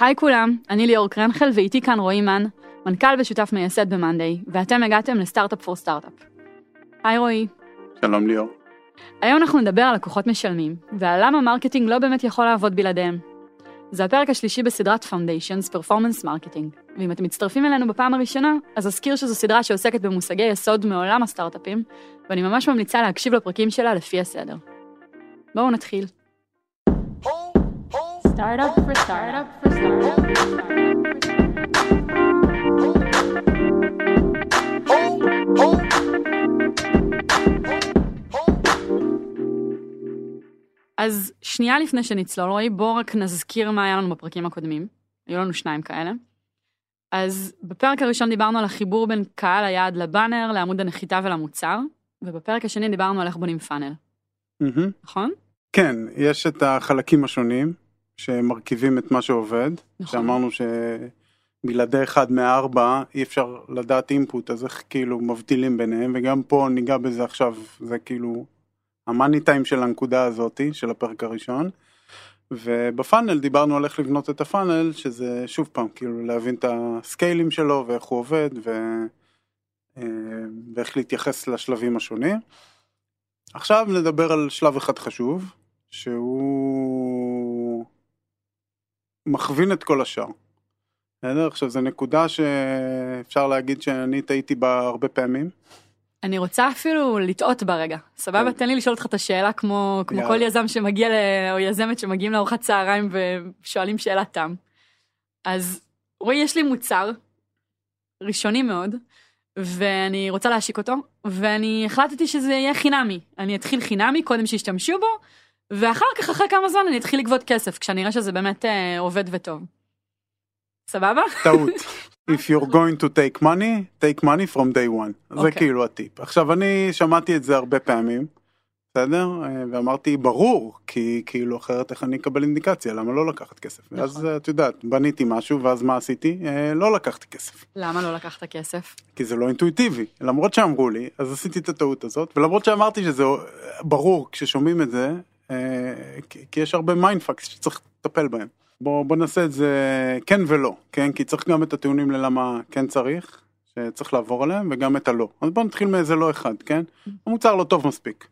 היי כולם, אני ליאור קרנחל ואיתי כאן רועי מן, מנכ"ל ושותף מייסד ב-Monday, ואתם הגעתם ל Startup for Startup. היי רועי. שלום ליאור. היום אנחנו נדבר על לקוחות משלמים, ועל למה marketing לא באמת יכול לעבוד בלעדיהם. זה הפרק השלישי בסדרת Foundations Performance Marketing, ואם אתם מצטרפים אלינו בפעם הראשונה, אז אזכיר שזו סדרה שעוסקת במושגי יסוד מעולם הסטארט-אפים, ואני ממש ממליצה להקשיב לפרקים שלה לפי הסדר. בואו נתחיל. Startup for startup for startup for. אז שנייה לפני שנצלול, רועי, בואו רק נזכיר מה היה לנו בפרקים הקודמים. היו לנו שניים כאלה. אז בפרק הראשון דיברנו על החיבור בין קהל היעד לבאנר, לעמוד הנחיתה ולמוצר, ובפרק השני דיברנו על איך בונים פאנל, מהמם. נכון? כן, יש את החלקים השונים שמרכיבים את מה שעובד, נכון. שאמרנו שבלעדי אחד מארבע אי אפשר לדעת אינפוט, אז איך כאילו מבדילים ביניהם, וגם פה ניגע בזה עכשיו, זה כאילו המאני טיים של הנקודה הזאתי, של הפרק הראשון. ובפאנל דיברנו על איך לבנות את הפאנל, שזה שוב פעם, כאילו להבין את הסקיילים שלו ואיך הוא עובד ו... אה, ואיך להתייחס לשלבים השונים. עכשיו נדבר על שלב אחד חשוב, שהוא מכווין את כל השאר. בסדר? עכשיו זו נקודה שאפשר להגיד שאני טעיתי בה הרבה פעמים. אני רוצה אפילו לטעות ברגע. סבבה? כן. תן לי לשאול אותך את השאלה כמו, כמו. כל יזם שמגיע, ל... או יזמת שמגיעים לארוחת צהריים ושואלים שאלת תם. אז רועי, יש לי מוצר ראשוני מאוד, ואני רוצה להשיק אותו, ואני החלטתי שזה יהיה חינמי. אני אתחיל חינמי, קודם שישתמשו בו, ואחר כך, אחרי כמה זמן, אני אתחיל לגבות כסף, כשאני אראה שזה באמת אה, עובד וטוב. סבבה? טעות. If you're going to take money, take money from day one. זה אוקיי. כאילו הטיפ. עכשיו אני שמעתי את זה הרבה פעמים, בסדר? אה, ואמרתי ברור, כי כאילו אחרת איך אני אקבל אינדיקציה, למה לא לקחת כסף? נכון. אז אה, את יודעת, בניתי משהו ואז מה עשיתי? אה, לא לקחתי כסף. למה לא לקחת כסף? כי זה לא אינטואיטיבי. למרות שאמרו לי, אז עשיתי את הטעות הזאת, ולמרות שאמרתי שזה אה, ברור כששומעים את זה, כי- כי יש הרבה mindfucks שצריך לטפל בהם. בוא, בוא נעשה את זה כן ולא, כן? כי צריך גם את הטיעונים ללמה כן צריך, שצריך לעבור עליהם, וגם את הלא. אז בוא נתחיל מאיזה לא אחד, כן? המוצר לא טוב מספיק.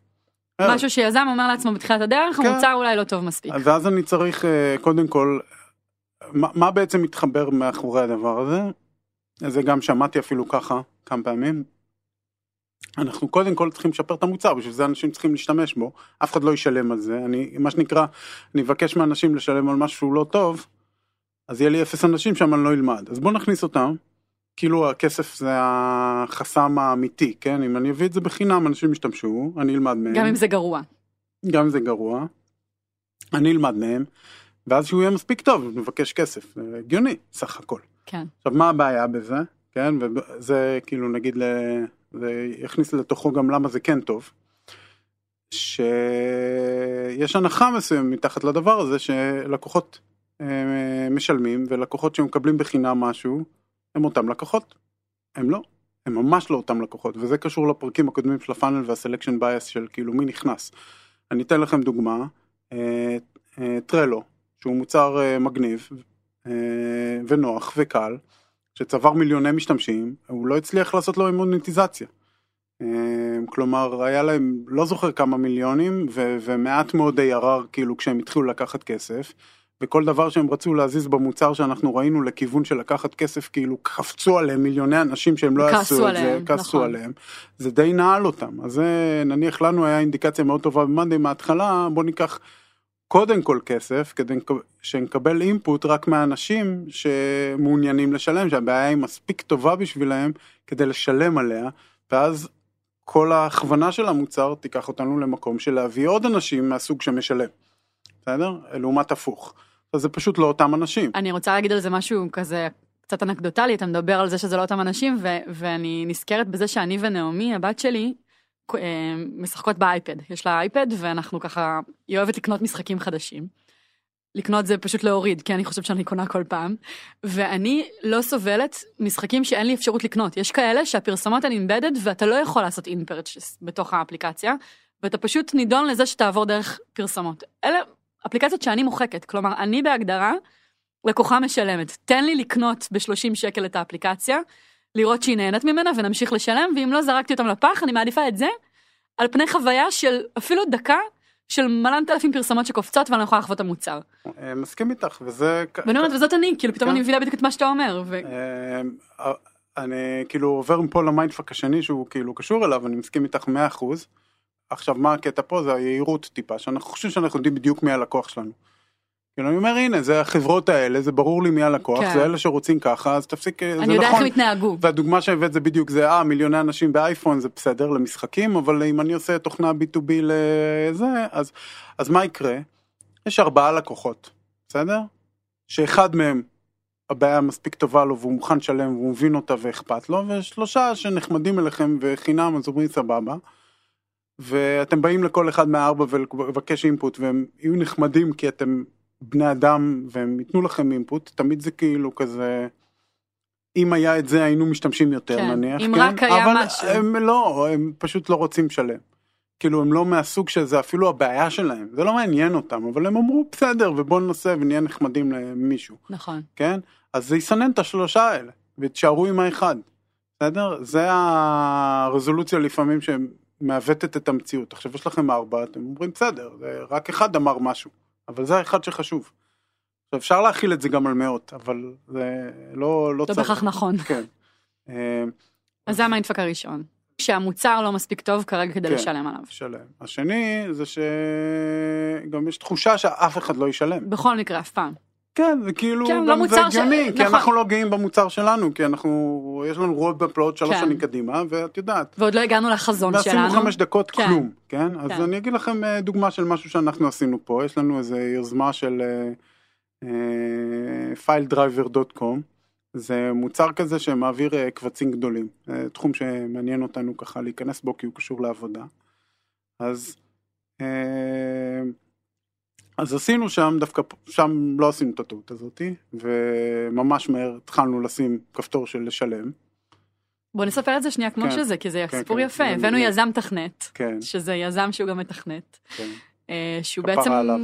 משהו שיזם אומר לעצמו בתחילת הדרך, כן. המוצר אולי לא טוב מספיק. ואז אני צריך אה, קודם כל, מה, מה בעצם מתחבר מאחורי הדבר הזה? זה גם שמעתי אפילו ככה כמה פעמים. אנחנו קודם כל צריכים לשפר את המוצר, בשביל זה אנשים צריכים להשתמש בו, אף אחד לא ישלם על זה, אני, מה שנקרא, אני אבקש מאנשים לשלם על משהו לא טוב, אז יהיה לי אפס אנשים שם אני לא אלמד, אז בוא נכניס אותם, כאילו הכסף זה החסם האמיתי, כן, אם אני אביא את זה בחינם אנשים ישתמשו, אני אלמד מהם. גם אם זה גרוע. גם אם זה גרוע, אני אלמד מהם, ואז שהוא יהיה מספיק טוב, נבקש כסף, זה הגיוני, סך הכל. כן. עכשיו, מה הבעיה בזה, כן, וזה כאילו נגיד, ל... זה יכניס לתוכו גם למה זה כן טוב, שיש הנחה מסוימת מתחת לדבר הזה, שלקוחות אה, משלמים, ולקוחות שמקבלים בחינם משהו, הם אותם לקוחות, הם לא. הם ממש לא אותם לקוחות, וזה קשור לפרקים הקודמים של ה funnel וה selection bias של כאילו מי נכנס. אני אתן לכם דוגמה, אה, אה, טרלו, שהוא מוצר אה, מגניב אה, ונוח וקל, שצבר מיליוני משתמשים, הוא לא הצליח לעשות לו מוניטיזציה. אה, כלומר, היה להם לא זוכר כמה מיליונים ו- ומעט מאוד ARR כאילו כשהם התחילו לקחת כסף. וכל דבר שהם רצו להזיז במוצר שאנחנו ראינו לכיוון של לקחת כסף כאילו קפצו עליהם מיליוני אנשים שהם לא יעשו את זה, כעסו נכון. עליהם, זה די נעל אותם, אז זה נניח לנו היה אינדיקציה מאוד טובה במאנדי מההתחלה, בוא ניקח קודם כל כסף כדי שנקבל אינפוט רק מהאנשים שמעוניינים לשלם, שהבעיה היא מספיק טובה בשבילהם כדי לשלם עליה, ואז כל ההכוונה של המוצר תיקח אותנו למקום של להביא עוד אנשים מהסוג שמשלם, בסדר? לעומת הפוך. אז זה פשוט לא אותם אנשים. אני רוצה להגיד על זה משהו כזה קצת אנקדוטלי, אתה מדבר על זה שזה לא אותם אנשים, ו- ואני נזכרת בזה שאני ונעמי, הבת שלי, משחקות באייפד. יש לה אייפד, ואנחנו ככה, היא אוהבת לקנות משחקים חדשים. לקנות זה פשוט להוריד, כי אני חושבת שאני קונה כל פעם. ואני לא סובלת משחקים שאין לי אפשרות לקנות. יש כאלה שהפרסומות הן אימבדד ואתה לא יכול לעשות אין פרצ'ס בתוך האפליקציה, ואתה פשוט נידון לזה שתעבור דרך פרסומות. אלה אפליקציות שאני מוחקת, כלומר, אני בהגדרה לקוחה משלמת, תן לי לקנות ב-30 שקל את האפליקציה, לראות שהיא נהנית ממנה ונמשיך לשלם, ואם לא זרקתי אותם לפח, אני מעדיפה את זה, על פני חוויה של אפילו דקה של מלנת אלפים פרסומות שקופצות ואני לא יכולה לחוות את המוצר. אה, מסכים איתך וזה ואני אומרת וזאת אני כאילו פתאום כן. אני מבינה בדיוק את מה שאתה אומר. ו... אה, אני כאילו עובר מפה ל mindfuck השני שהוא כאילו קשור אליו אני מסכים איתך 100%. עכשיו מה הקטע פה זה היהירות טיפה שאנחנו חושבים שאנחנו יודעים בדיוק מי הלקוח שלנו. כאילו אני אומר הנה זה החברות האלה זה ברור לי מי הלקוח כן. זה אלה שרוצים ככה אז תפסיק זה אני יודע איך נכון הם התנהגו. והדוגמה שהבאת זה בדיוק זה אה מיליוני אנשים באייפון זה בסדר למשחקים אבל אם אני עושה תוכנה b2b לזה אז אז מה יקרה יש ארבעה לקוחות בסדר שאחד מהם הבעיה מספיק טובה לו והוא מוכן לשלם והוא מבין אותה ואכפת לו ושלושה שנחמדים אליכם וחינם אז אומרים סבבה. ואתם באים לכל אחד מהארבע ולבקש אינפוט והם יהיו נחמדים כי אתם בני אדם והם ייתנו לכם אינפוט תמיד זה כאילו כזה. אם היה את זה היינו משתמשים יותר כן, נניח, אם כן? רק היה אבל משהו. הם לא, הם פשוט לא רוצים לשלם. כאילו הם לא מהסוג שזה אפילו הבעיה שלהם, זה לא מעניין אותם, אבל הם אמרו בסדר ובוא ננסה ונהיה נחמדים למישהו, נכון. כן? אז זה יסנן את השלושה האלה, ותשארו עם האחד, בסדר? זה הרזולוציה לפעמים שמעוותת את המציאות. עכשיו יש לכם ארבע, אתם אומרים בסדר, רק אחד אמר משהו, אבל זה האחד שחשוב. אפשר להחיל את זה גם על מאות, אבל זה לא, לא לא. בהכרח נכון. כן. אז זה ה mindfuck הראשון. שהמוצר לא מספיק טוב כרגע כדי כן. לשלם עליו. שלם. השני זה שגם יש תחושה שאף אחד לא ישלם. בכל מקרה אף פעם. כן, זה כאילו, כן, גם זה מוצר ש- הגיוני, כי נכון. אנחנו לא גאים במוצר שלנו, כי אנחנו, יש לנו רוד בפלאות שלוש כן. שנים קדימה, ואת יודעת, ועוד לא הגענו לחזון ועשינו שלנו. חמש דקות כן. כלום, כן? אז כן. אני אגיד לכם אה, דוגמה של משהו שאנחנו עשינו פה, יש לנו איזה יוזמה של אה, filedriver.com, זה מוצר כזה שמעביר אה, קבצים גדולים, אה, תחום שמעניין אותנו ככה להיכנס בו כי הוא קשור לעבודה. אז אה, אז עשינו שם דווקא שם לא עשינו את הטעות הזאתי וממש מהר התחלנו לשים כפתור של לשלם בוא נספר את זה שנייה כמו כן. שזה, כי זה כן, סיפור כן. יפה. הבאנו מעולה. יזם תכנת, כן שזה יזם שהוא גם מתכנת, כן אה, שהוא בעצם עליו.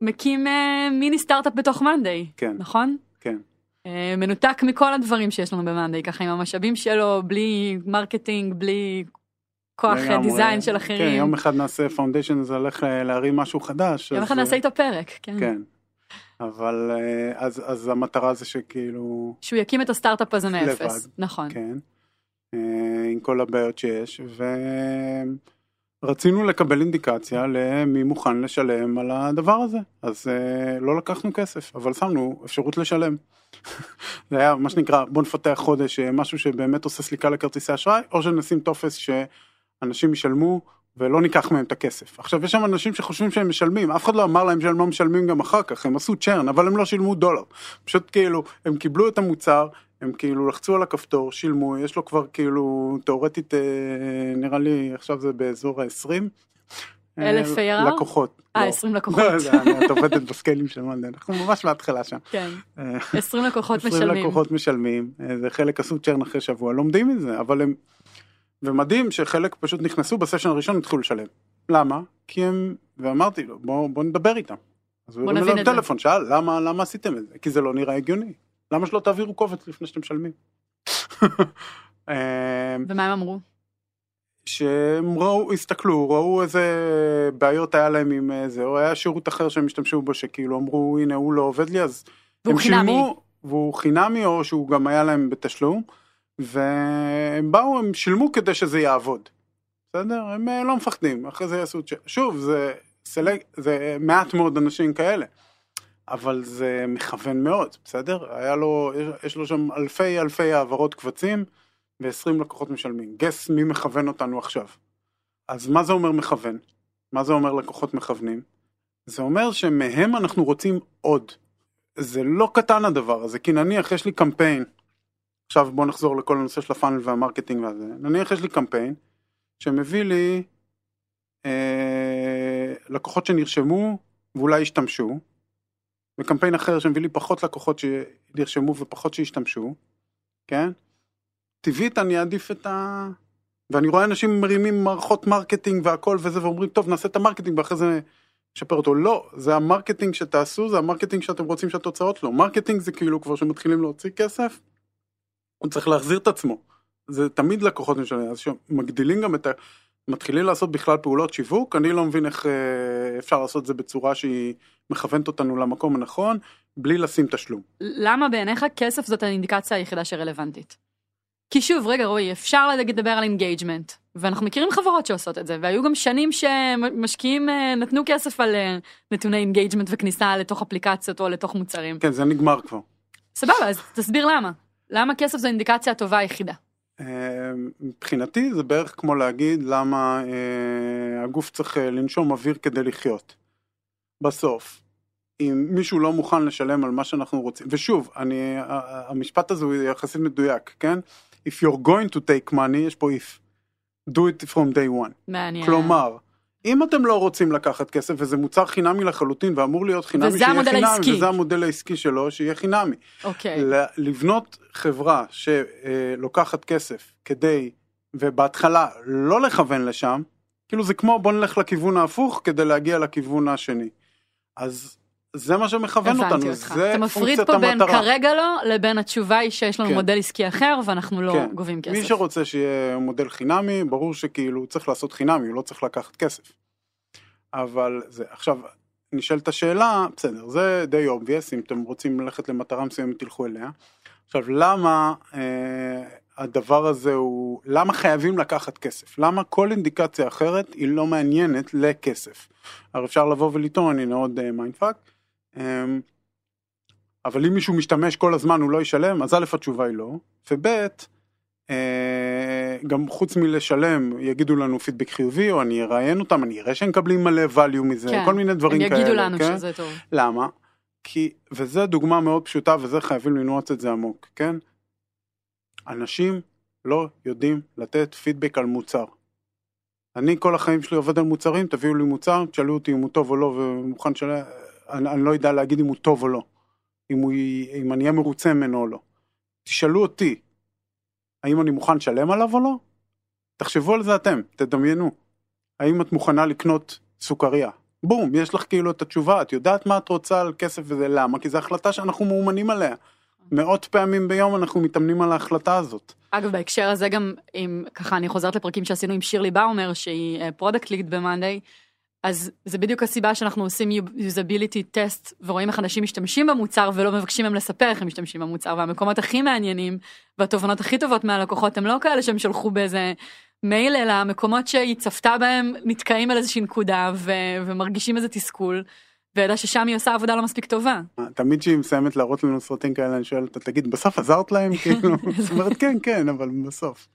מקים אה, מיני סטארט-אפ בתוך מאנדיי, כן נכון? כן אה, מנותק מכל הדברים שיש לנו במאנדיי, ככה עם המשאבים שלו, בלי marketing, בלי כוח אה. design של כן, אחרים. יום אחד נעשה foundation זה הולך אה, להרים משהו חדש יום אז, אחד נעשה אה, איתו פרק, כן. כן אבל אה, אז אז המטרה זה שכאילו שהוא יקים את הסטארט-אפ הזה מאפס. לבד. נכון. כן אה, עם כל הבעיות שיש ורצינו לקבל אינדיקציה למי מוכן לשלם על הדבר הזה אז אה, לא לקחנו כסף אבל שמנו אפשרות לשלם. זה היה מה שנקרא בוא נפתח חודש אה, משהו שבאמת עושה סליקה לכרטיסי אשראי או שנשים טופס שאנשים ישלמו ולא ניקח מהם את הכסף. עכשיו יש שם אנשים שחושבים שהם משלמים, אף אחד לא אמר להם שהם לא משלמים גם אחר כך, הם עשו צ'רן, אבל הם לא שילמו דולר. פשוט כאילו, הם קיבלו את המוצר, הם כאילו לחצו על הכפתור, שילמו, יש לו כבר כאילו, תאורטית, אה, נראה לי עכשיו זה באזור ה-20. אלף ARR? לקוחות. אה, לא. 20 לקוחות. לא את עובדת בסקיילים של מנדל, אנחנו ממש מההתחלה שם. כן. אה, 20 לקוחות 20 משלמים. לקוחות משלמים, אה, זה חלק עשו צ'רן אחרי שבוע, לומדים מזה, אבל הם... ומדהים שחלק פשוט נכנסו בסשן הראשון התחילו לשלם. למה? כי הם... ואמרתי לו, בוא, בוא נדבר איתם. אז הוא הרים זה. טלפון, שאל, למה, למה עשיתם את זה? כי זה לא נראה הגיוני. למה שלא תעבירו קובץ לפני שאתם משלמים? אה, ומה הם אמרו? שהם ראו, הסתכלו, ראו איזה בעיות היה להם עם זה, או היה שירות אחר שהם השתמשו בו, שכאילו אמרו, הנה הוא לא עובד לי, אז הם. שילמו, והוא חינמי או שהוא גם היה להם בתשלום, והם באו, הם שילמו כדי שזה יעבוד. בסדר? הם אה, לא מפחדים, אחרי זה יעשו, צ'ק. שוב, זה, סלג, זה מעט מאוד אנשים כאלה, אבל זה מכוון מאוד, בסדר? היה לו, יש לו שם אלפי אלפי העברות קבצים, ו-20 לקוחות משלמים. גס מי מכוון אותנו עכשיו. אז מה זה אומר מכוון? מה זה אומר לקוחות מכוונים? זה אומר שמהם אנחנו רוצים עוד. זה לא קטן הדבר הזה, כי נניח יש לי קמפיין, עכשיו בוא נחזור לכל הנושא של ה funnel וה marketing והזה, נניח יש לי קמפיין שמביא לי אה, לקוחות שנרשמו ואולי השתמשו, וקמפיין אחר שמביא לי פחות לקוחות שנרשמו ופחות שהשתמשו, כן? טבעית אני אעדיף את ה... ואני רואה אנשים מרימים מערכות marketing והכל וזה ואומרים טוב נעשה את ה marketing ואחרי זה לשפר אותו, לא, זה ה marketing שתעשו, זה ה marketing שאתם רוצים שהתוצאות שלו, marketing זה כאילו כבר שמתחילים להוציא כסף, הוא צריך להחזיר את עצמו, זה תמיד לקוחות משלמים, אז שמגדילים גם את ה... מתחילים לעשות בכלל פעולות שיווק, אני לא מבין איך אה, אפשר לעשות זה בצורה שהיא מכוונת אותנו למקום הנכון, בלי לשים תשלום. למה בעיניך כסף זאת האינדיקציה היחידה שרלוונטית? כי שוב, רגע רועי, אפשר לדבר על engagement, ואנחנו מכירים חברות שעושות את זה, והיו גם שנים שמשקיעים אה, נתנו כסף על אה, נתוני engagement וכניסה לתוך אפליקציות או לתוך מוצרים. כן, זה נגמר כבר. סבבה, אז תסביר למה. למה כסף זו האינדיקציה הטובה היחידה? אה, מבחינתי זה בערך כמו להגיד למה הגוף צריך לנשום אוויר כדי לחיות. בסוף, אם מישהו לא מוכן לשלם על מה שאנחנו רוצים, ושוב, אני, המשפט הזה הוא יחסית מדויק, כן? If you're going to take money, יש פה if. do it from day one. מעניין. כלומר, אם אתם לא רוצים לקחת כסף וזה מוצר חינמי לחלוטין ואמור להיות חינמי, וזה המודל חינמי, העסקי. וזה המודל העסקי שלו, שיהיה חינמי. אוקיי. לבנות חברה שלוקחת כסף כדי, ובהתחלה לא לכוון לשם, כאילו זה כמו בוא נלך לכיוון ההפוך כדי להגיע לכיוון השני. אז זה מה שמכוון אותנו, אותך. זה אתה מפריד פה בין המטרה. כרגע לא, לבין התשובה היא שיש לנו כן. מודל עסקי אחר ואנחנו לא כן. גובים כסף. מי שרוצה שיהיה מודל חינמי, ברור שכאילו צריך לעשות חינמי, הוא לא צריך לקחת כסף. אבל זה, עכשיו, נשאלת השאלה, בסדר, זה די obvious, אם אתם רוצים ללכת למטרה מסוימת תלכו אליה. עכשיו, למה אה, הדבר הזה הוא, למה חייבים לקחת כסף? למה כל אינדיקציה אחרת היא לא מעניינת לכסף? הרי אפשר לבוא ולטעון, הנה עוד mindfuck. אה, אבל אם מישהו משתמש כל הזמן הוא לא ישלם, אז א' התשובה היא לא, וב' אה, גם חוץ מלשלם יגידו לנו פידבק חיובי או אני אראיין אותם, אני אראה שהם מקבלים מלא value מזה, כן. כל מיני דברים הם כאלה. יגידו לנו כן? שזה טוב. למה? כי, וזו דוגמה מאוד פשוטה וזה חייבים לנעוץ את זה עמוק, כן? אנשים לא יודעים לתת פידבק על מוצר. אני כל החיים שלי עובד על מוצרים, תביאו לי מוצר, תשאלו אותי אם הוא טוב או לא ומוכן של... אני, אני לא יודע להגיד אם הוא טוב או לא. אם, הוא, אם אני אהיה מרוצה ממנו או לא. תשאלו אותי, האם אני מוכן לשלם עליו או לא? תחשבו על זה אתם, תדמיינו. האם את מוכנה לקנות סוכריה? בום, יש לך כאילו את התשובה, את יודעת מה את רוצה על כסף וזה למה? כי זו החלטה שאנחנו מאומנים עליה. מאות פעמים ביום אנחנו מתאמנים על ההחלטה הזאת. אגב, בהקשר הזה גם, אם ככה אני חוזרת לפרקים שעשינו עם שירלי באומר, שהיא product lead במאנדיי, אז זה בדיוק הסיבה שאנחנו עושים usability test ורואים איך אנשים משתמשים במוצר ולא מבקשים מהם לספר איך הם משתמשים במוצר והמקומות הכי מעניינים והתובנות הכי טובות מהלקוחות הם לא כאלה שהם שלחו באיזה מייל אלא המקומות שהיא צפתה בהם נתקעים על איזושהי נקודה ו- ומרגישים איזה תסכול. וידע ששם היא עושה עבודה לא מספיק טובה. תמיד כשהיא מסיימת להראות לנו סרטים כאלה אני שואל אותה תגיד בסוף עזרת להם כאילו זאת אומרת כן כן אבל בסוף.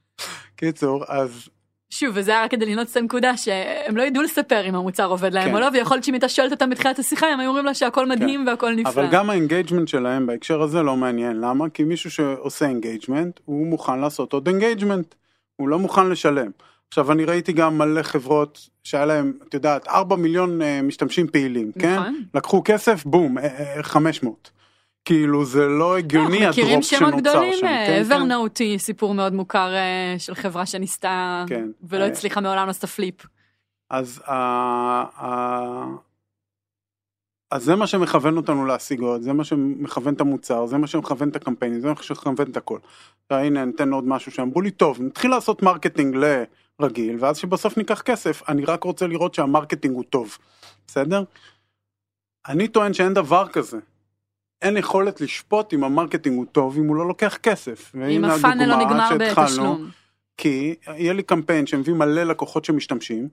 קיצור אז שוב וזה היה רק כדי לנעוץ את הנקודה שהם לא ידעו לספר אם המוצר עובד להם כן. או לא ויכול להיות שאם הייתה שואלת אותם בתחילת השיחה הם היו אומרים לה שהכל מדהים והכל נפלא. אבל גם ה engagement שלהם בהקשר הזה לא מעניין למה כי מישהו שעושה engagement הוא מוכן לעשות עוד engagement הוא לא מוכן לשלם. עכשיו אני ראיתי גם מלא חברות שהיה להם את יודעת 4 מיליון אה, משתמשים פעילים כן נכון. לקחו כסף בום אה, אה, 500 כאילו זה לא הגיוני אנחנו מכירים ה drop שמות שנוצר גדולים, שם. כן, כן. היא סיפור מאוד מוכר אה, של חברה שניסתה כן. ולא אה, הצליחה מעולם לעשות flip. אז, אז זה מה שמכוון אותנו להשיג עוד, זה מה שמכוון את המוצר, זה מה שמכוון את הקמפיינים, זה מה שמכוון את הכל. הנה ניתן עוד משהו שאמרו לי, טוב, נתחיל לעשות marketing לרגיל, ואז שבסוף ניקח כסף, אני רק רוצה לראות שה marketing הוא טוב, בסדר? אני טוען שאין דבר כזה. אין יכולת לשפוט אם ה marketing הוא טוב אם הוא לא לוקח כסף. אם ה funnel לא נגמר. בתשלום. כי יהיה לי קמפיין שמביא מלא לקוחות שמשתמשים,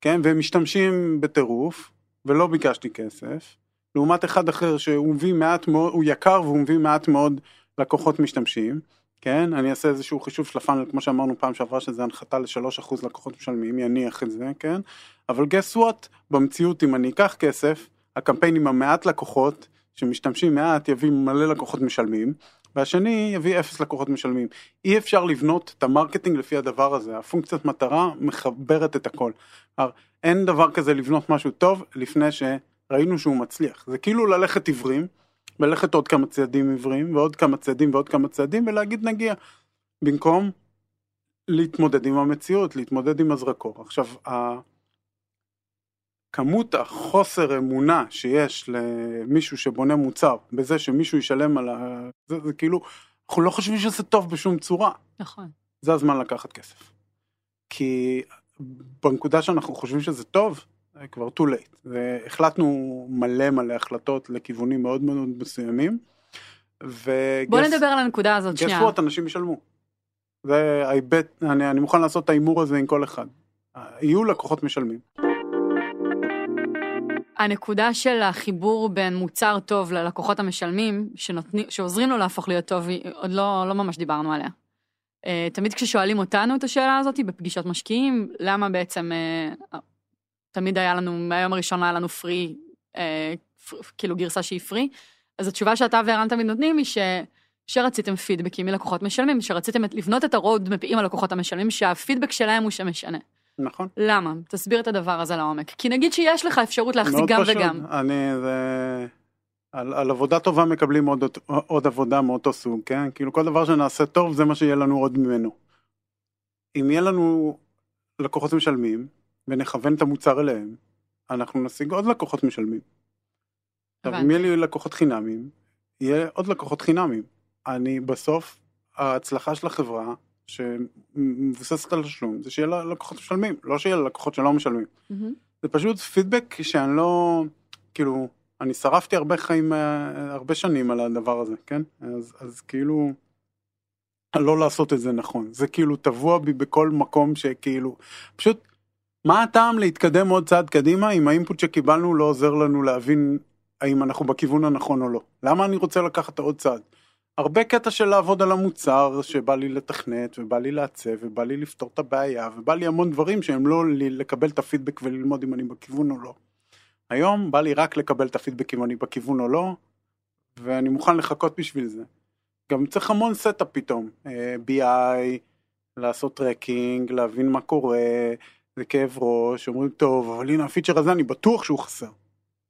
כן, והם משתמשים בטירוף, ולא ביקשתי כסף, לעומת אחד אחר שהוא מביא מעט מאוד, הוא יקר והוא מביא מעט מאוד לקוחות משתמשים, כן, אני אעשה איזשהו חישוב של ה funnel, כמו שאמרנו פעם שעברה, שזה הנחתה ל-3% לקוחות משלמים, יניח את זה, כן, אבל guess what, במציאות אם אני אקח כסף, הקמפיין עם המעט לקוחות, שמשתמשים מעט יביא מלא לקוחות משלמים, והשני יביא אפס לקוחות משלמים. אי אפשר לבנות את ה marketing לפי הדבר הזה, הפונקציית מטרה מחברת את הכל. אין דבר כזה לבנות משהו טוב לפני שראינו שהוא מצליח. זה כאילו ללכת עיוורים, וללכת עוד כמה צעדים עיוורים, ועוד כמה צעדים ועוד כמה צעדים, ולהגיד נגיע. במקום להתמודד עם המציאות, להתמודד עם הזרקור. עכשיו. כמות החוסר אמונה שיש למישהו שבונה מוצר בזה שמישהו ישלם על ה... זה, זה כאילו, אנחנו לא חושבים שזה טוב בשום צורה. נכון. זה הזמן לקחת כסף. כי בנקודה שאנחנו חושבים שזה טוב, זה כבר too late. והחלטנו מלא מלא החלטות לכיוונים מאוד מאוד מסוימים. ו... בוא נדבר על הנקודה הזאת שנייה. גס אנשים ישלמו. זה ההיבט, אני, אני מוכן לעשות את ההימור הזה עם כל אחד. יהיו לקוחות משלמים. הנקודה של החיבור בין מוצר טוב ללקוחות המשלמים, שנותני, שעוזרים לו להפוך להיות טוב, עוד לא, לא ממש דיברנו עליה. Uh, תמיד כששואלים אותנו את השאלה הזאת בפגישות משקיעים, למה בעצם uh, תמיד היה לנו, מהיום הראשון היה לנו פרי, uh, כאילו גרסה שהיא פרי, אז התשובה שאתה וערן תמיד נותנים היא ש... שרציתם פידבקים מלקוחות משלמים, שרציתם לבנות את הרוד מפיעים הלקוחות המשלמים, שהפידבק שלהם הוא שמשנה. נכון. למה? תסביר את הדבר הזה לעומק. כי נגיד שיש לך אפשרות להחזיק גם פשוט. וגם. אני, זה... על, על עבודה טובה מקבלים עוד, עוד עבודה מאותו סוג, כן? כאילו כל דבר שנעשה טוב זה מה שיהיה לנו עוד ממנו. אם יהיה לנו לקוחות משלמים ונכוון את המוצר אליהם, אנחנו נשיג עוד לקוחות משלמים. עכשיו אם יהיה לי לקוחות חינמים, יהיה עוד לקוחות חינמים. אני בסוף, ההצלחה של החברה שמבוססת על תשלום, זה שיהיה ללקוחות משלמים, לא שיהיה ללקוחות שלא משלמים. Mm-hmm. זה פשוט פידבק שאני לא, כאילו, אני שרפתי הרבה חיים, אה, הרבה שנים על הדבר הזה, כן? אז, אז כאילו, לא לעשות את זה נכון. זה כאילו טבוע בי בכל מקום שכאילו, פשוט, מה הטעם להתקדם עוד צעד קדימה אם האינפוט שקיבלנו לא עוזר לנו להבין האם אנחנו בכיוון הנכון או לא? למה אני רוצה לקחת עוד צעד? הרבה קטע של לעבוד על המוצר שבא לי לתכנת ובא לי לעצב ובא לי לפתור את הבעיה ובא לי המון דברים שהם לא לי לקבל את הפידבק וללמוד אם אני בכיוון או לא. היום בא לי רק לקבל את הפידבק אם אני בכיוון או לא ואני מוכן לחכות בשביל זה. גם צריך המון setup פתאום, BI, לעשות tracking, להבין מה קורה, זה כאב ראש, אומרים טוב אבל הנה הפיצ'ר הזה אני בטוח שהוא חסר.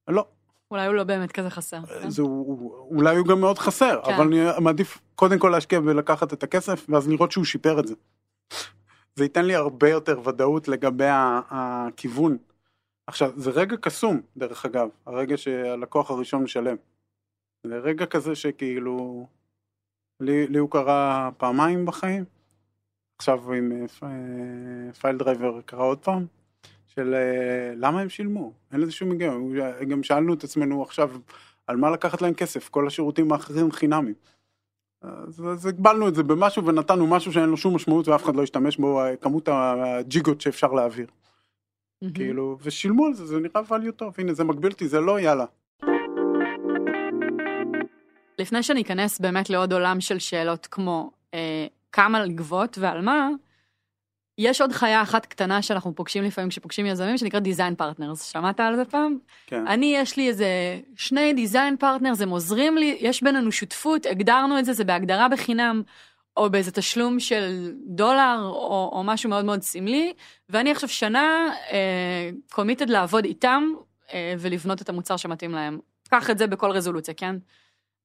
לא, אולי הוא לא באמת כזה חסר. כן? זה, אולי הוא גם מאוד חסר, כן. אבל אני מעדיף קודם כל להשקיע ולקחת את הכסף, ואז לראות שהוא שיפר את זה. זה ייתן לי הרבה יותר ודאות לגבי הכיוון. עכשיו, זה רגע קסום, דרך אגב, הרגע שהלקוח הראשון משלם. זה רגע כזה שכאילו, לי, לי הוא קרה פעמיים בחיים, עכשיו עם FileDriver קרה עוד פעם. של אה, למה הם שילמו, אין לזה שום היגיון, גם שאלנו את עצמנו עכשיו על מה לקחת להם כסף, כל השירותים האחרים חינמים. אז, אז הגבלנו את זה במשהו ונתנו משהו שאין לו שום משמעות ואף אחד לא ישתמש בו, כמות הג'יגות שאפשר להעביר. Mm-hmm. כאילו, ושילמו על זה, זה נראה value טוב, הנה זה מגביל אותי, זה לא יאללה. לפני שאני אכנס באמת לעוד עולם של שאלות כמו אה, כמה לגבות ועל מה, יש עוד חיה אחת קטנה שאנחנו פוגשים לפעמים כשפוגשים יזמים שנקראת design partners, שמעת על זה פעם? כן. אני יש לי איזה שני design partners, הם עוזרים לי, יש בינינו שותפות, הגדרנו את זה, זה בהגדרה בחינם, או באיזה תשלום של דולר, או, או משהו מאוד מאוד סמלי, ואני עכשיו שנה committed אה, לעבוד איתם אה, ולבנות את המוצר שמתאים להם. קח את זה בכל רזולוציה, כן?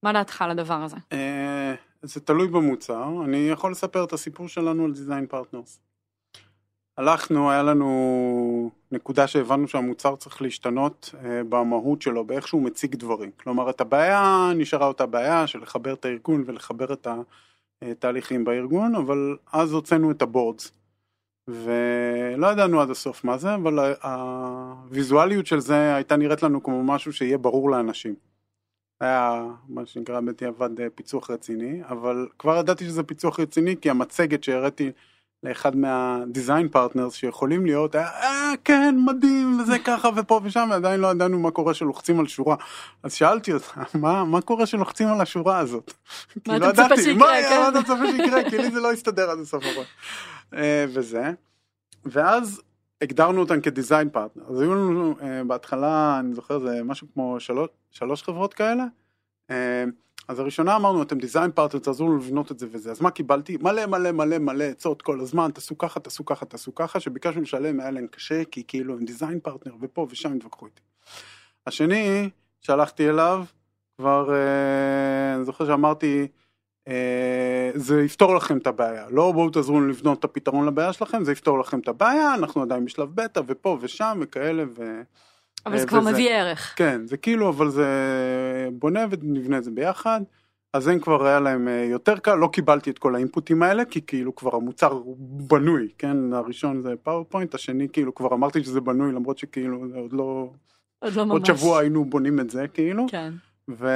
מה דעתך על הדבר הזה? אה, זה תלוי במוצר, אני יכול לספר את הסיפור שלנו על design partners. הלכנו, היה לנו נקודה שהבנו שהמוצר צריך להשתנות אה, במהות שלו, באיך שהוא מציג דברים. כלומר, את הבעיה נשארה אותה בעיה של לחבר את הארגון ולחבר את התהליכים בארגון, אבל אז הוצאנו את ה boards. ולא ידענו עד הסוף מה זה, אבל הוויזואליות של זה הייתה נראית לנו כמו משהו שיהיה ברור לאנשים. היה מה שנקרא בדיעבד אה, פיצוח רציני, אבל כבר ידעתי שזה פיצוח רציני כי המצגת שהראיתי לאחד מה design partners שיכולים להיות, אה כן מדהים וזה ככה ופה ושם ועדיין לא ידענו מה קורה שלוחצים על שורה. אז שאלתי אותה מה, מה קורה שלוחצים על השורה הזאת? מה אתה מצפה שיקרה? כן. מה אתה מצפה שיקרה? כי לי זה לא יסתדר עד הסוף הכל. אה, וזה. ואז הגדרנו אותם כ design partner. אז היו לנו אה, בהתחלה, אני זוכר, זה משהו כמו שלוש, שלוש חברות כאלה. אז הראשונה אמרנו אתם design partner תעזרו לנו לבנות את זה וזה. אז מה קיבלתי? מלא מלא מלא מלא עצות כל הזמן תעשו ככה תעשו ככה תעשו ככה. שביקשנו לשלם היה להם קשה כי כאילו הם design partner ופה ושם התווכחו איתי. השני שהלכתי אליו כבר אה, אני זוכר שאמרתי אה, זה יפתור לכם את הבעיה. לא בואו תעזרו לנו לבנות את הפתרון לבעיה שלכם זה יפתור לכם את הבעיה אנחנו עדיין בשלב בטא ופה ושם וכאלה ו... אבל זה אה, כבר מביא ערך. כן, זה כאילו, אבל זה בונה ונבנה את זה ביחד. אז הם כבר היה להם אה, יותר קל, לא קיבלתי את כל האינפוטים האלה, כי כאילו כבר המוצר הוא בנוי, כן, הראשון זה פאורפוינט, השני כאילו כבר אמרתי שזה בנוי, למרות שכאילו זה עוד לא, עוד לא ממש. עוד שבוע היינו בונים את זה כאילו, כן. ו...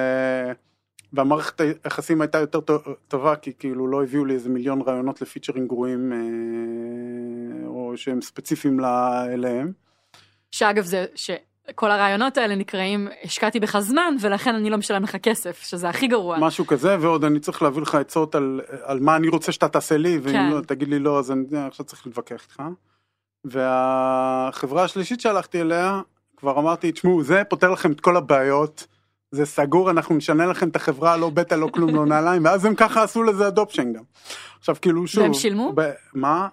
והמערכת היחסים הייתה יותר טו- טובה, כי כאילו לא הביאו לי איזה מיליון רעיונות לפיצ'רים גרועים, אה, או שהם ספציפיים לה- אליהם. שאגב זה שכל הרעיונות האלה נקראים השקעתי בך זמן ולכן אני לא משלם לך כסף שזה הכי גרוע. משהו כזה ועוד אני צריך להביא לך עצות על, על מה אני רוצה שאתה תעשה לי ואם כן. לא תגיד לי לא אז אני אה, עכשיו צריך להתווכח איתך. והחברה השלישית שהלכתי אליה כבר אמרתי תשמעו זה פותר לכם את כל הבעיות זה סגור אנחנו נשנה לכם את החברה לא בטא לא כלום לא נעליים ואז הם ככה עשו לזה אדופשן גם. עכשיו כאילו שוב. והם שילמו? ב, מה?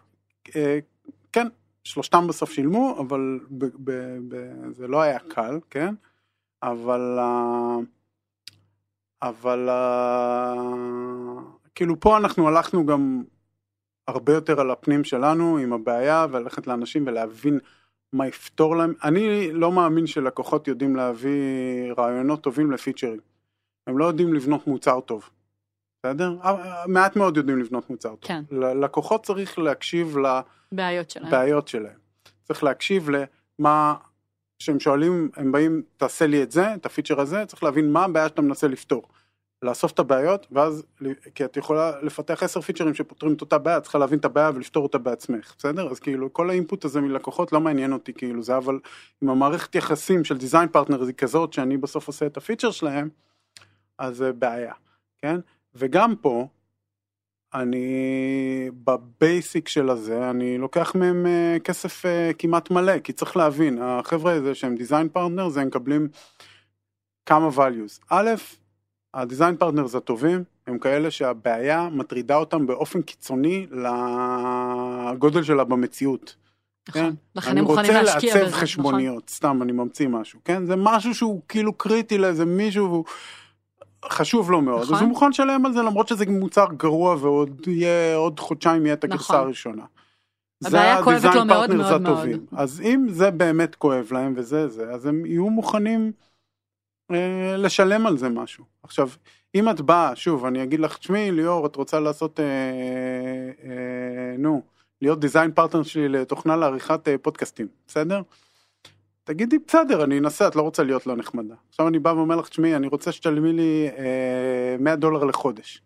אה, שלושתם בסוף שילמו אבל ב, ב, ב, זה לא היה קל כן אבל. אה, אבל uh, כאילו פה אנחנו הלכנו גם הרבה יותר על הפנים שלנו עם הבעיה וללכת לאנשים ולהבין מה יפתור להם. אני לא מאמין שלקוחות יודעים להביא רעיונות טובים לפיצ'רים. הם לא יודעים לבנות מוצר טוב. בסדר? אה, מעט מאוד יודעים לבנות מוצר טוב. כן. ללקוחות צריך להקשיב בעיות שלהם. לבעיות שלהם. צריך להקשיב למה שהם שואלים, הם באים, תעשה לי את זה, את הפיצ'ר הזה, צריך להבין מה הבעיה שאתה מנסה לפתור. לאסוף את הבעיות, ואז, כי את יכולה לפתח עשר פיצ'רים שפותרים את אותה בעיה, צריכה להבין את הבעיה ולפתור אותה בעצמך, בסדר? אז כאילו, כל האינפוט הזה מלקוחות לא מעניין אותי, כאילו, זה אבל, אם המערכת יחסים של design partner היא כזאת, שאני בסוף עושה את הפיצ'ר שלהם, אז זה בעיה, כן? וגם פה, אני ב basic של הזה, אני לוקח מהם אה, כסף אה, כמעט מלא, כי צריך להבין, החבר'ה הזה שהם design partner, זה הם מקבלים כמה values. א', ה design partners הטובים הם כאלה שהבעיה מטרידה אותם באופן קיצוני לגודל שלה במציאות. כן? נכון. לכן אני הם מוכנים רוצה להשקיע לעצב בזה. נכון? חשבוניות, סתם אני ממציא משהו, כן? זה משהו שהוא כאילו קריטי לאיזה מישהו והוא חשוב לו מאוד, נכון. אז הוא מוכן לשלם על זה למרות שזה מוצר גרוע ועוד יהיה, עוד חודשיים יהיה את הגרסה נכון. הראשונה. לו ה design partners. הטובים. אז אם זה באמת כואב להם וזה זה, אז הם יהיו מוכנים אה, לשלם על זה משהו. עכשיו, אם את באה, שוב, אני אגיד לך, תשמעי ליאור, את רוצה לעשות, אה, אה, נו, להיות דיזיין פרטנר שלי לתוכנה לעריכת אה, פודקאסטים, בסדר? תגידי, בסדר, אני אנסה, את לא רוצה להיות לא נחמדה. עכשיו אני בא ואומר לך, תשמעי, אני רוצה שתשלמי לי אה, 100 דולר לחודש.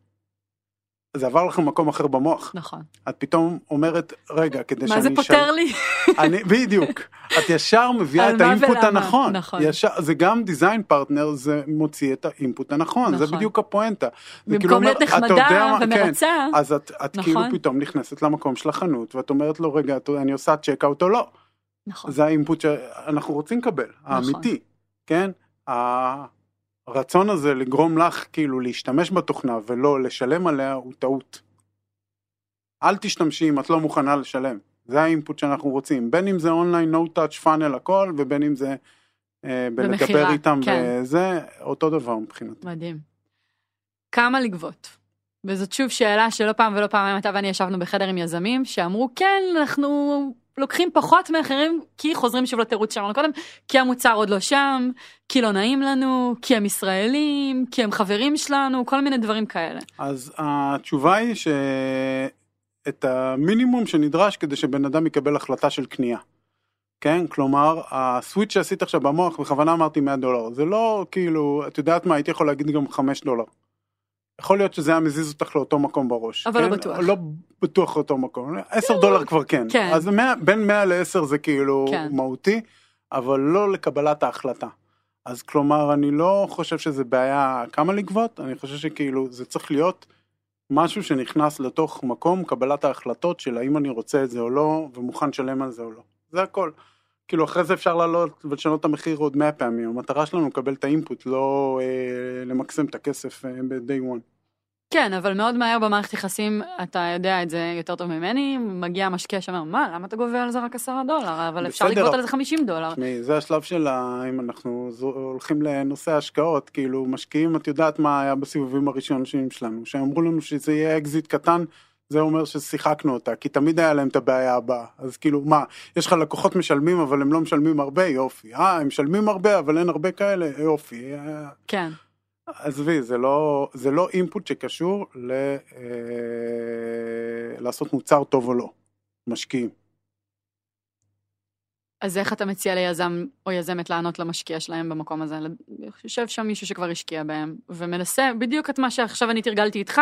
זה עבר לך מקום אחר במוח. נכון. את פתאום אומרת, רגע, כדי מה זה שאני פותר לי? אני, בדיוק, את ישר מביאה את האינפוט ולמה, הנכון, נכון. ישר, זה גם design partner, זה מוציא את האינפוט הנכון, זה נכון. בדיוק הפואנטה. זה כאילו במקום אומר, להיות נחמדה מה- כן, ומרצה, אז את, את כאילו נכון. פתאום נכנסת למקום של החנות ואת אומרת לו רגע אני עושה checkout או לא, נכון. זה האינפוט שאנחנו רוצים לקבל, האמיתי, כן? הרצון הזה לגרום לך כאילו להשתמש בתוכנה ולא לשלם עליה הוא טעות. אל תשתמשי אם את לא מוכנה לשלם, זה האינפוט שאנחנו רוצים, בין אם זה אונליין, no touch funnel הכל, ובין אם זה אה, בלדבר איתם, כן. וזה אותו דבר מבחינתי. מדהים. כמה לגבות? וזאת שוב שאלה שלא פעם ולא פעמיים אתה ואני ישבנו בחדר עם יזמים שאמרו כן אנחנו לוקחים פחות מאחרים כי חוזרים שוב לתירוץ שלנו קודם כי המוצר עוד לא שם כי לא נעים לנו כי הם ישראלים כי הם חברים שלנו כל מיני דברים כאלה. אז התשובה היא שאת המינימום שנדרש כדי שבן אדם יקבל החלטה של קנייה. כן, כלומר, הסוויץ' שעשית עכשיו במוח, בכוונה אמרתי 100 דולר, זה לא כאילו, את יודעת מה, הייתי יכול להגיד גם 5 דולר. יכול להיות שזה היה מזיז אותך לאותו מקום בראש. אבל לא כן? בטוח. לא בטוח לאותו מקום, 10 דולר כבר כן. כן. אז 100, בין 100 ל-10 זה כאילו כן. מהותי, אבל לא לקבלת ההחלטה. אז כלומר, אני לא חושב שזה בעיה כמה לגבות, אני חושב שכאילו זה צריך להיות משהו שנכנס לתוך מקום קבלת ההחלטות של האם אני רוצה את זה או לא, ומוכן לשלם על זה או לא. זה הכל. כאילו אחרי זה אפשר לעלות ולשנות את המחיר עוד 100 פעמים, המטרה שלנו לקבל את האינפוט, לא אה, למקסם את הכסף אה, ב-day one. כן אבל מאוד מהר במערכת יחסים אתה יודע את זה יותר טוב ממני מגיע משקיע שאומר מה למה אתה גובה על זה רק 10 דולר אבל אפשר. לגבות על זה 50 דולר. תשמעי, זה השלב של. אם אנחנו הולכים לנושא ההשקעות, כאילו משקיעים, את יודעת מה היה בסיבובים הראשונים שלנו, שאמרו לנו שזה יהיה אקזיט קטן, זה אומר ששיחקנו אותה, כי תמיד היה להם את הבעיה הבאה. אז כאילו, מה, יש לך לקוחות משלמים אבל הם לא משלמים הרבה, יופי. אה, הם משלמים הרבה אבל אין הרבה כאלה, יופי. כן. עזבי, זה לא, זה לא אינפוט שקשור ל, אה, לעשות מוצר טוב או לא, משקיעים. אז איך אתה מציע ליזם או יזמת לענות למשקיע שלהם במקום הזה? יושב שם מישהו שכבר השקיע בהם, ומנסה בדיוק את מה שעכשיו אני תרגלתי איתך,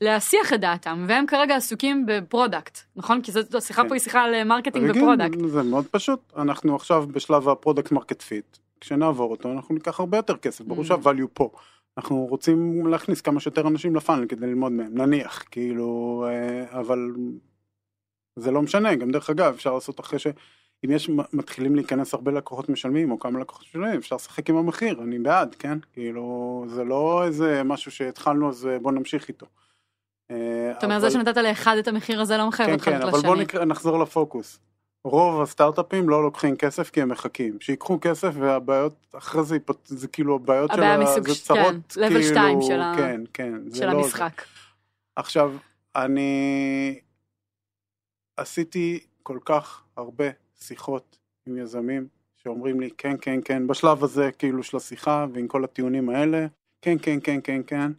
להסיח את דעתם, והם כרגע עסוקים ב product, נכון? כי זאת השיחה כן. פה היא שיחה על marketing ו product. זה מאוד פשוט, אנחנו עכשיו בשלב ה product market fit, כשנעבור אותו אנחנו ניקח הרבה יותר כסף, ברור Mm. שה value פה. אנחנו רוצים להכניס כמה שיותר אנשים ל funnel כדי ללמוד מהם, נניח, כאילו, אה, אבל זה לא משנה, גם דרך אגב אפשר לעשות אחרי ש... אם יש, מתחילים להיכנס הרבה לקוחות משלמים, או כמה לקוחות משלמים, אפשר לשחק עם המחיר, אני בעד, כן? כאילו, זה לא איזה משהו שהתחלנו, אז אה, בוא נמשיך איתו. אה, זאת אומרת, זה שנתת לאחד את המחיר הזה לא מחייב כן, אותך כן, לתת אבל בוא לשני. נקרא, נחזור לפוקוס. רוב הסטארט-אפים לא לוקחים כסף כי הם מחכים. שיקחו כסף והבעיות, אחרי זה, זה כאילו הבעיות של ה... זה צרות, כן, כאילו, שתיים של ה- כן, כן. של לא זה. המשחק. עכשיו, אני עשיתי כל כך הרבה שיחות עם יזמים שאומרים לי, כן, כן, כן, בשלב הזה כאילו של השיחה ועם כל הטיעונים האלה, כן, כן, כן, כן, כן,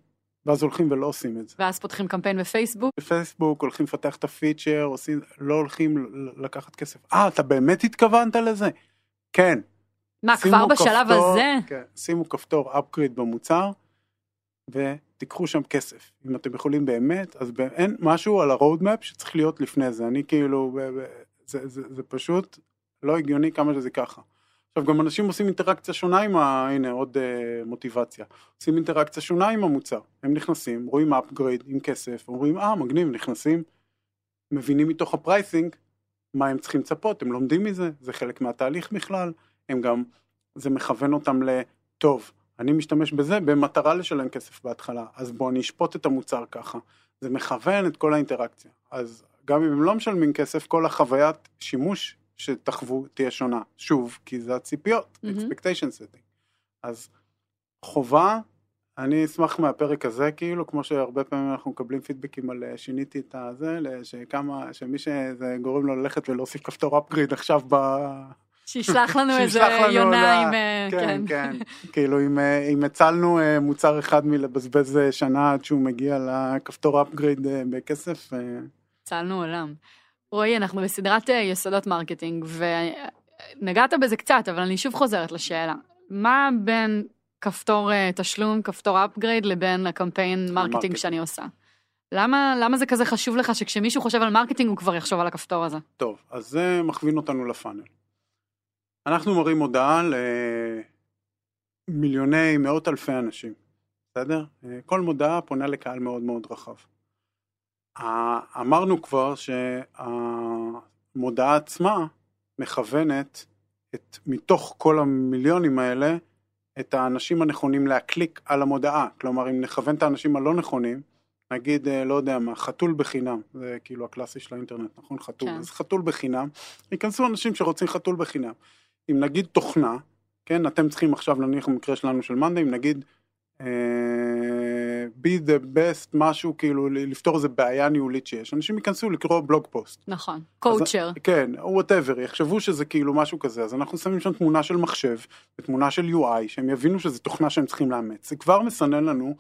ואז הולכים ולא עושים את זה. ואז פותחים קמפיין בפייסבוק. בפייסבוק הולכים לפתח את הפיצ'ר, עושים, לא הולכים לקחת כסף. אה, אתה באמת התכוונת לזה? כן. מה, כבר בשלב כפתור- הזה? כן, שימו כפתור upgrade במוצר ותיקחו שם כסף. אם אתם יכולים באמת, אז ב- אין משהו על ה-road map שצריך להיות לפני זה. אני כאילו, ב- זה, זה, זה פשוט לא הגיוני כמה שזה ככה. עכשיו גם אנשים עושים אינטראקציה שונה עם ה... הנה עוד uh, מוטיבציה. עושים אינטראקציה שונה עם המוצר. הם נכנסים, רואים upgrade עם כסף, אומרים אה מגניב, נכנסים, מבינים מתוך ה pricing מה הם צריכים לצפות, הם לומדים מזה, זה חלק מהתהליך בכלל, הם גם, זה מכוון אותם לטוב, אני משתמש בזה במטרה לשלם כסף בהתחלה, אז בואו אני אשפוט את המוצר ככה, זה מכוון את כל האינטראקציה, אז גם אם הם לא משלמים כסף, כל החוויית שימוש שתחוו תהיה שונה, שוב, כי זה הציפיות, מהמם. expectation setting, אז חובה, אני אשמח מהפרק הזה, כאילו, כמו שהרבה פעמים אנחנו מקבלים פידבקים על אה, שיניתי את הזה, שכמה, שמי שזה גורם לו ללכת ולהוסיף כפתור upgrade עכשיו ב... שישלח לנו איזה יונה עם... אה, כן, כן, כאילו אם, אה, אם הצלנו מוצר אחד מלבזבז שנה עד שהוא מגיע לכפתור upgrade אה, בכסף, הצלנו עולם. רועי, אנחנו בסדרת אה, יסודות מרקטינג, ונגעת בזה קצת, אבל אני שוב חוזרת לשאלה. מה בין כפתור אה, תשלום, כפתור upgrade, לבין הקמפיין מרקטינג. שאני עושה? למה, למה זה כזה חשוב לך שכשמישהו חושב על מרקטינג הוא כבר יחשוב על הכפתור הזה? טוב, אז זה מכווין אותנו לפאנל. אנחנו מראים הודעה למיליוני, מאות אלפי אנשים, בסדר? אה, כל מודעה פונה לקהל מאוד מאוד רחב. אמרנו כבר שהמודעה עצמה מכוונת את, מתוך כל המיליונים האלה, את האנשים הנכונים להקליק על המודעה. כלומר, אם נכוון את האנשים הלא נכונים, נגיד, אה, לא יודע מה, חתול בחינם, זה כאילו הקלאסי של האינטרנט, נכון? חתול. כן. אז חתול בחינם, ייכנסו אנשים שרוצים חתול בחינם. אם נגיד תוכנה, כן, אתם צריכים עכשיו, נניח במקרה שלנו של מאנדי, אם נגיד, אה, be the best, משהו, כאילו, לפתור איזה בעיה ניהולית שיש, אנשים ייכנסו לקרוא בלוג פוסט. נכון. קואוצ'ר. כן, whatever, יחשבו שזה כאילו משהו כזה, אז אנחנו שמים שם תמונה של מחשב, ותמונה של UI, שהם יבינו שזו תוכנה שהם צריכים לאמץ. זה כבר מסנן לנו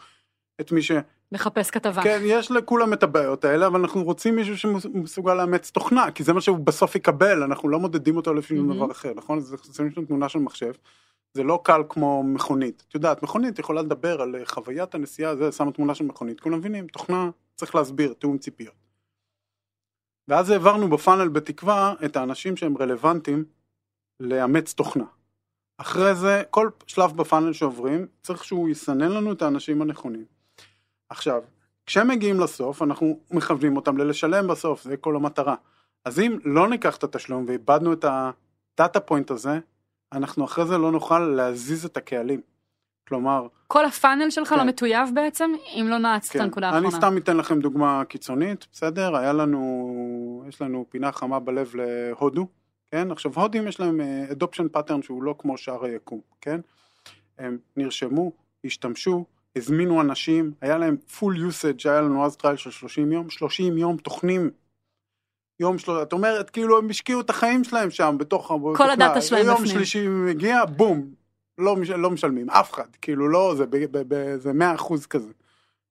את מי ש... מחפש כתבה. כן, יש לכולם את הבעיות האלה, אבל אנחנו רוצים מישהו שמסוגל לאמץ תוכנה, כי זה מה שהוא בסוף יקבל, אנחנו לא מודדים אותו לפי מהמם. דבר אחר, נכון? אז שמים שם תמונה של מחשב, זה לא קל כמו מכונית. את יודעת, מכונית יכולה לדבר על אה, חוויית הנסיעה, זה שמה תמונה של מכונית, כולם מבינים, תוכנה צריך להסביר, תיאום ציפיות. ואז העברנו בפאנל בתקווה את האנשים שהם רלוונטיים לאמץ תוכנה. אחרי זה, כל שלב בפאנל שעוברים, צריך שהוא יסנן לנו את האנשים הנכונים. עכשיו, כשהם מגיעים לסוף, אנחנו מכוונים אותם ללשלם בסוף, זה כל המטרה. אז אם לא ניקח את התשלום ואיבדנו את הדאטה פוינט הזה, אנחנו אחרי זה לא נוכל להזיז את הקהלים. כלומר, כל הפאנל שלך כן. לא מטויב בעצם, אם לא את כן, הנקודה אני האחרונה. סתם אתן לכם דוגמה קיצונית, בסדר? היה לנו, יש לנו פינה חמה בלב להודו, כן? עכשיו הודים יש להם adoption pattern שהוא לא כמו שאר היקום, כן? הם נרשמו, השתמשו, הזמינו אנשים, היה להם full usage, היה לנו אז טרייל של 30 יום, 30 יום טוחנים. יום שלו, את אומרת, כאילו הם השקיעו את החיים שלהם שם, בתוך... כל הדאטה שלהם יום בפנים. שלישי מגיע, בום, לא, מש- לא משלמים, אף אחד, כאילו לא, זה, ב, ב, ב, זה 100 אחוז כזה.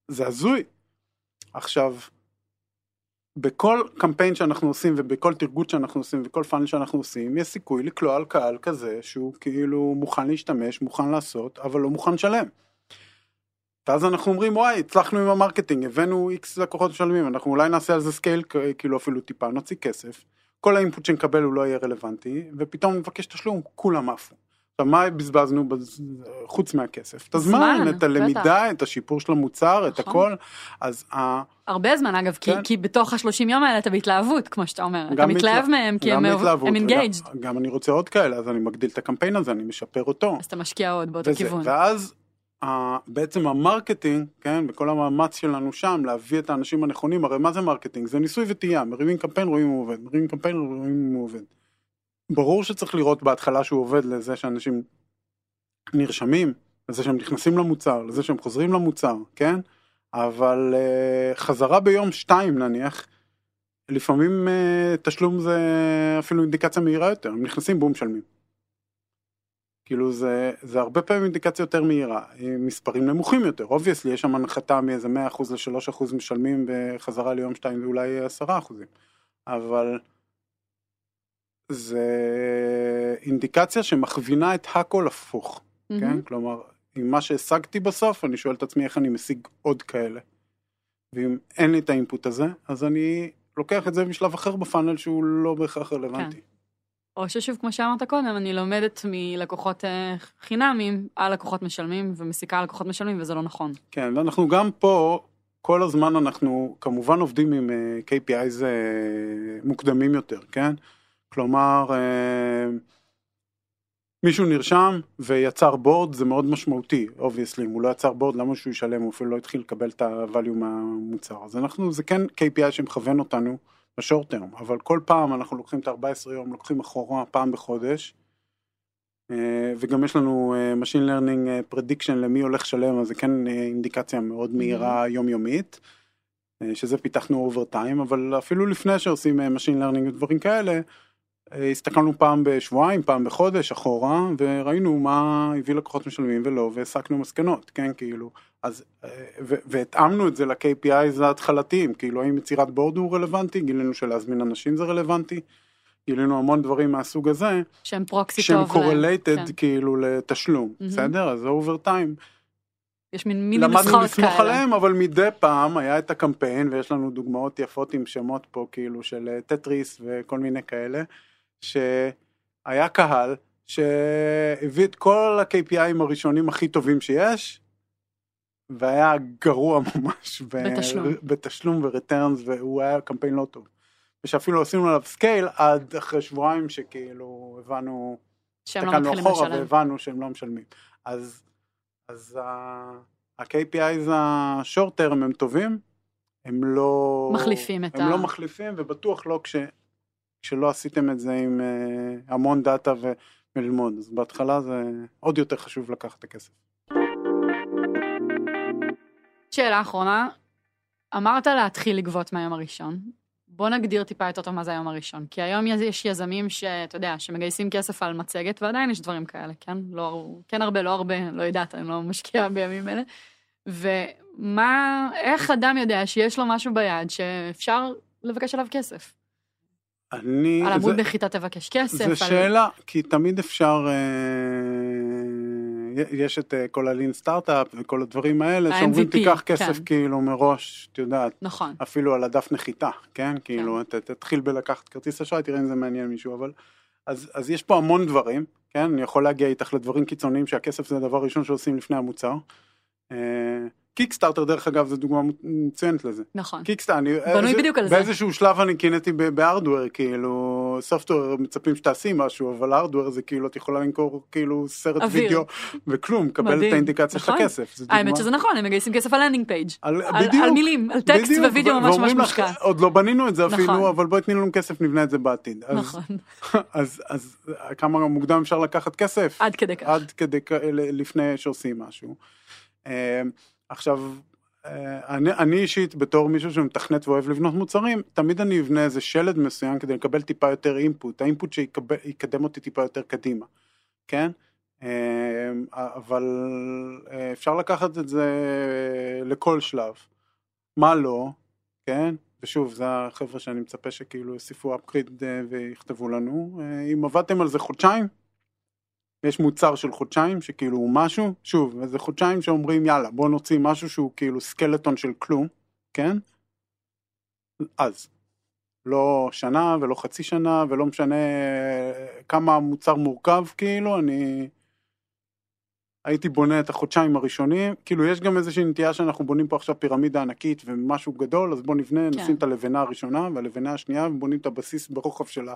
זה הזוי. עכשיו, בכל קמפיין שאנחנו עושים ובכל טרגוט שאנחנו עושים וכל פאנל שאנחנו עושים, יש סיכוי לקלוע על קהל כזה שהוא כאילו מוכן להשתמש, מוכן לעשות, אבל לא מוכן לשלם. ואז אנחנו אומרים וואי הצלחנו עם המרקטינג הבאנו איקס לקוחות משלמים אנחנו אולי נעשה על זה סקייל כאילו אפילו טיפה נוציא כסף כל האינפוט שנקבל הוא לא יהיה רלוונטי ופתאום נבקש תשלום כולם עפו. עכשיו מה בזבזנו בז- חוץ מהכסף? את הזמן, זמן, את הלמידה, את השיפור של המוצר, את נכון. הכל. אז ה- הרבה זמן אגב, כי, כן. כי בתוך השלושים יום האלה אתה בהתלהבות, כמו שאתה אומר. אתה גם מתלהב מהם, כי גם הם וגם- engaged, גם אני רוצה עוד כאלה אז אני מגדיל את הקמפיין הזה אני משפר אותו. אז אתה משקיע עוד באותו וזה, כיוון. ואז בעצם המרקטינג, כן, וכל המאמץ שלנו שם להביא את האנשים הנכונים, הרי מה זה מרקטינג? זה ניסוי וטעייה, מרימים קמפיין רואים אם הוא עובד, מרימים קמפיין רואים אם הוא עובד. ברור שצריך לראות בהתחלה שהוא עובד לזה שאנשים נרשמים, לזה שהם נכנסים למוצר, לזה שהם חוזרים למוצר, כן? אבל אה, חזרה ביום שתיים נניח, לפעמים אה, תשלום זה אפילו אינדיקציה מהירה יותר, הם נכנסים בום משלמים. כאילו זה, זה הרבה פעמים אינדיקציה יותר מהירה, עם מספרים נמוכים יותר, obviously יש שם הנחתה מאיזה 100% ל-3% משלמים בחזרה ליום 2 זה אולי 10%, אבל זה אינדיקציה שמכווינה את הכל הפוך, כן? מהמם. כלומר, עם מה שהשגתי בסוף, אני שואל את עצמי איך אני משיג עוד כאלה. ואם אין לי את האינפוט הזה, אז אני לוקח את זה משלב אחר בפאנל שהוא לא בהכרח רלוונטי. או ששוב, כמו שאמרת קודם, אני לומדת מלקוחות אה, חינמים על לקוחות משלמים, ומסיקה על לקוחות משלמים, וזה לא נכון. כן, ואנחנו גם פה, כל הזמן אנחנו כמובן עובדים עם אה, KPIs אה, מוקדמים יותר, כן? כלומר, מישהו נרשם ויצר בורד, זה מאוד משמעותי, obviously, אם הוא לא יצר בורד, למה שהוא ישלם, הוא אפילו לא התחיל לקבל את ה-value מהמוצר. אז אנחנו, זה כן KPI שמכוון אותנו ב short term, אבל כל פעם אנחנו לוקחים את ה-14 יום, לוקחים אחורה פעם בחודש, אה, וגם יש לנו אה, Machine Learning אה, Prediction למי הולך לשלם, אז זה כן אינדיקציה מאוד מהירה יומיומית, אה, שזה פיתחנו over time, אבל אפילו לפני שעושים Machine Learning ודברים כאלה, הסתכלנו פעם בשבועיים, פעם בחודש אחורה, וראינו מה הביא לקוחות משלמים ולא, והסקנו מסקנות, כן, כאילו, אז, אה, ו- והתאמנו את זה ל-KPIs ההתחלתיים, כאילו, האם יצירת בורד הוא רלוונטי, גילינו שלהזמין אנשים זה רלוונטי, גילינו המון דברים מהסוג הזה, שהם proxy שהם טוב. להם. correlated כן. כאילו לתשלום, מהמם. בסדר? אז over time. יש מין מיני למדנו נוסחאות לסמוך כאלה. עליהם, אבל מדי פעם היה את הקמפיין, ויש לנו דוגמאות יפות עם שמות פה, כאילו של אה, טטריס וכל מיני כאלה, שהיה קהל שהביא את כל ה-KPI ים הראשונים הכי טובים שיש, והיה גרוע ממש ב- בתשלום. וריטרנס, והוא היה קמפיין לא טוב. ושאפילו עשינו עליו סקייל עד אחרי שבועיים שכאילו הבנו, שהם לא הסתכלנו מתחילים אחורה לשלם. והבנו שהם לא משלמים. אז, אז ה-KPIs השורט טרם הם טובים, הם לא... מחליפים את הם ה- לא מחליפים, ובטוח לא כש, כשלא עשיתם את זה עם uh, המון דאטה וללמוד. אז בהתחלה זה עוד יותר חשוב לקחת את הכסף. שאלה אחרונה, אמרת להתחיל לגבות מהיום הראשון. בוא נגדיר טיפה יותר טוב מה זה היום הראשון. כי היום יש יזמים שאתה יודע, שמגייסים כסף על מצגת, ועדיין יש דברים כאלה, כן? לא, כן הרבה, לא הרבה, לא יודעת, אני לא משקיעה בימים אלה. ומה, איך אדם יודע שיש לו משהו ביד שאפשר לבקש עליו כסף? אני... על עמוד נחיתה תבקש כסף. על... שאלה, כי תמיד אפשר... אה, יש את אה, כל הלין סטארט-אפ וכל הדברים האלה, שאומרים תיקח כסף כן. כאילו מראש, את יודעת, נכון. אפילו על הדף נחיתה, כן? כאילו, ת- תתחיל בלקחת כרטיס אשראי, תראה אם זה מעניין מישהו, אבל... אז, אז יש פה המון דברים, כן? אני יכול להגיע איתך לדברים קיצוניים שהכסף זה הדבר הראשון שעושים לפני המוצר. קיקסטארטר דרך אגב זו דוגמה מצוינת לזה. נכון. קיקסטארטר, אני... בנוי זה- בדיוק על זה. באיזשהו שלב אני קינאתי ב- ב hardware, כאילו, software מצפים שתעשי משהו, אבל hardware זה כאילו, את יכולה למכור כאילו סרט אוויר. וידאו וכלום, קבל את. האינדיקציה של נכון. הכסף. זה דוגמה- האמת שזה נכון, הם מגייסים כסף על landing page. על, על, על מילים, על טקסט בדיוק, ווידאו ממש ממש ואומרים לך, מושקע. עוד לא בנינו את זה אפילו, נכון. אבל בואי תני לנו כסף, נבנה את זה בעתיד. אז, נכון, אז, אז כמה מוקדם אפשר לקחת כסף? עד כדי כך. עד כדי כ- ל- לפני שעושים משהו. עכשיו, אה, אני, אני אישית בתור מישהו שמתכנת ואוהב לבנות מוצרים, תמיד אני אבנה איזה שלד מסוים כדי לקבל טיפה יותר אינפוט, האינפוט שיקדם אותי טיפה יותר קדימה, כן? אה, אבל אה, אפשר לקחת את זה לכל שלב. מה לא, כן? ושוב, זה החבר'ה שאני מצפה שכאילו יוסיפו upgrade ויכתבו לנו. אם עבדתם על זה חודשיים, יש מוצר של חודשיים שכאילו הוא משהו, שוב, איזה חודשיים שאומרים יאללה בוא נוציא משהו שהוא כאילו סקלטון של כלום, כן? אז. לא שנה ולא חצי שנה ולא משנה כמה המוצר מורכב כאילו, אני הייתי בונה את החודשיים הראשונים, כאילו יש גם איזושהי נטייה שאנחנו בונים פה עכשיו פירמידה ענקית ומשהו גדול, אז בוא נבנה, כן. נשים את הלבנה הראשונה והלבנה השנייה ובונים את הבסיס ברוחב של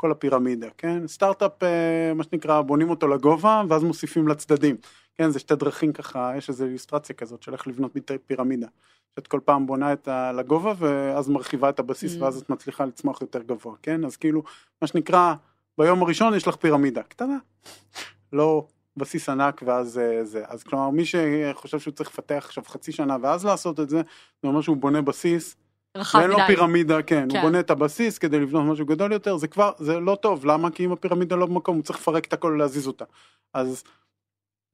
כל הפירמידה, כן? סטארט-אפ, אה, מה שנקרא, בונים אותו לגובה ואז מוסיפים לצדדים, כן? זה שתי דרכים ככה, יש איזו איליסטרציה כזאת של איך לבנות פירמידה. שאת כל פעם בונה את ה... לגובה ואז מרחיבה את הבסיס mm. ואז את מצליחה לצמוח יותר גבוה, כן? אז כאילו, מה שנקרא, ביום הראשון יש לך פירמידה קטנה, לא בסיס ענק ואז אה, זה. אז כלומר מי שחושב שהוא צריך לפתח עכשיו חצי שנה ואז לעשות את זה, זה אומר שהוא בונה בסיס. ואין לו פירמידה, כן, כן, הוא בונה את הבסיס כדי לבנות משהו גדול יותר, זה כבר, זה לא טוב, למה? כי אם הפירמידה לא במקום, הוא צריך לפרק את הכל ולהזיז אותה. אז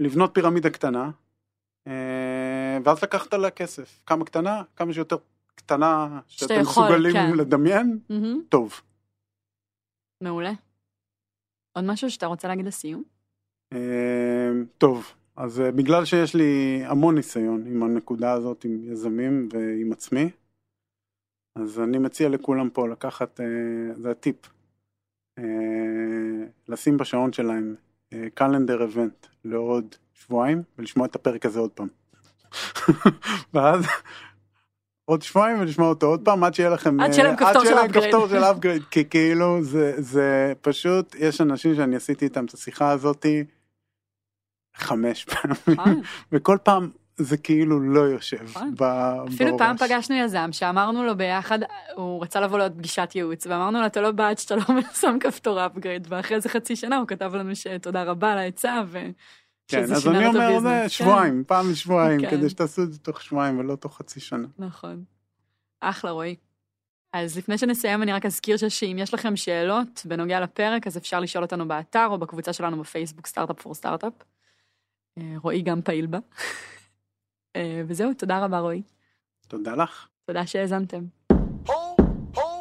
לבנות פירמידה קטנה, אה, ואז לקחת עליה כסף. כמה קטנה? כמה שיותר קטנה, שאתם מסוגלים כן. לדמיין, mm-hmm. טוב. מעולה. עוד משהו שאתה רוצה להגיד לסיום? אמ, טוב, אז אה, בגלל שיש לי המון ניסיון עם הנקודה הזאת, עם יזמים ועם עצמי, אז אני מציע לכולם פה לקחת, אה, זה הטיפ, אה, לשים בשעון שלהם קלנדר אבנט לעוד שבועיים ולשמוע את הפרק הזה עוד פעם. ואז עוד שבועיים ולשמוע אותו עוד פעם עד שיהיה לכם עד שיהיה להם כפתור של אפגרייד כי כאילו זה זה פשוט יש אנשים שאני עשיתי איתם את השיחה הזאתי חמש פעמים, אה. וכל פעם זה כאילו לא יושב אה. בראש. אפילו פעם פגשנו יזם שאמרנו לו ביחד, הוא רצה לבוא לעוד פגישת ייעוץ, ואמרנו לו אתה לא בעד שאתה לא שם כפתור אפגריד, ואחרי איזה חצי שנה הוא כתב לנו שתודה רבה על העצה, ו... כן, אז אני אומר זה כן. שבועיים, פעם בשבועיים, כן. כדי שתעשו את זה תוך שבועיים ולא תוך חצי שנה. נכון. אחלה רועי. אז לפני שנסיים אני רק אזכיר שאם יש לכם שאלות בנוגע לפרק, אז אפשר לשאול אותנו באתר או בקבוצה שלנו בפייסבוק סטארט-אפ פור סטארט-אפ. רועי גם פעיל בה. אה, וזהו, תודה רבה רועי. תודה לך. תודה שהאזנתם. Oh, oh.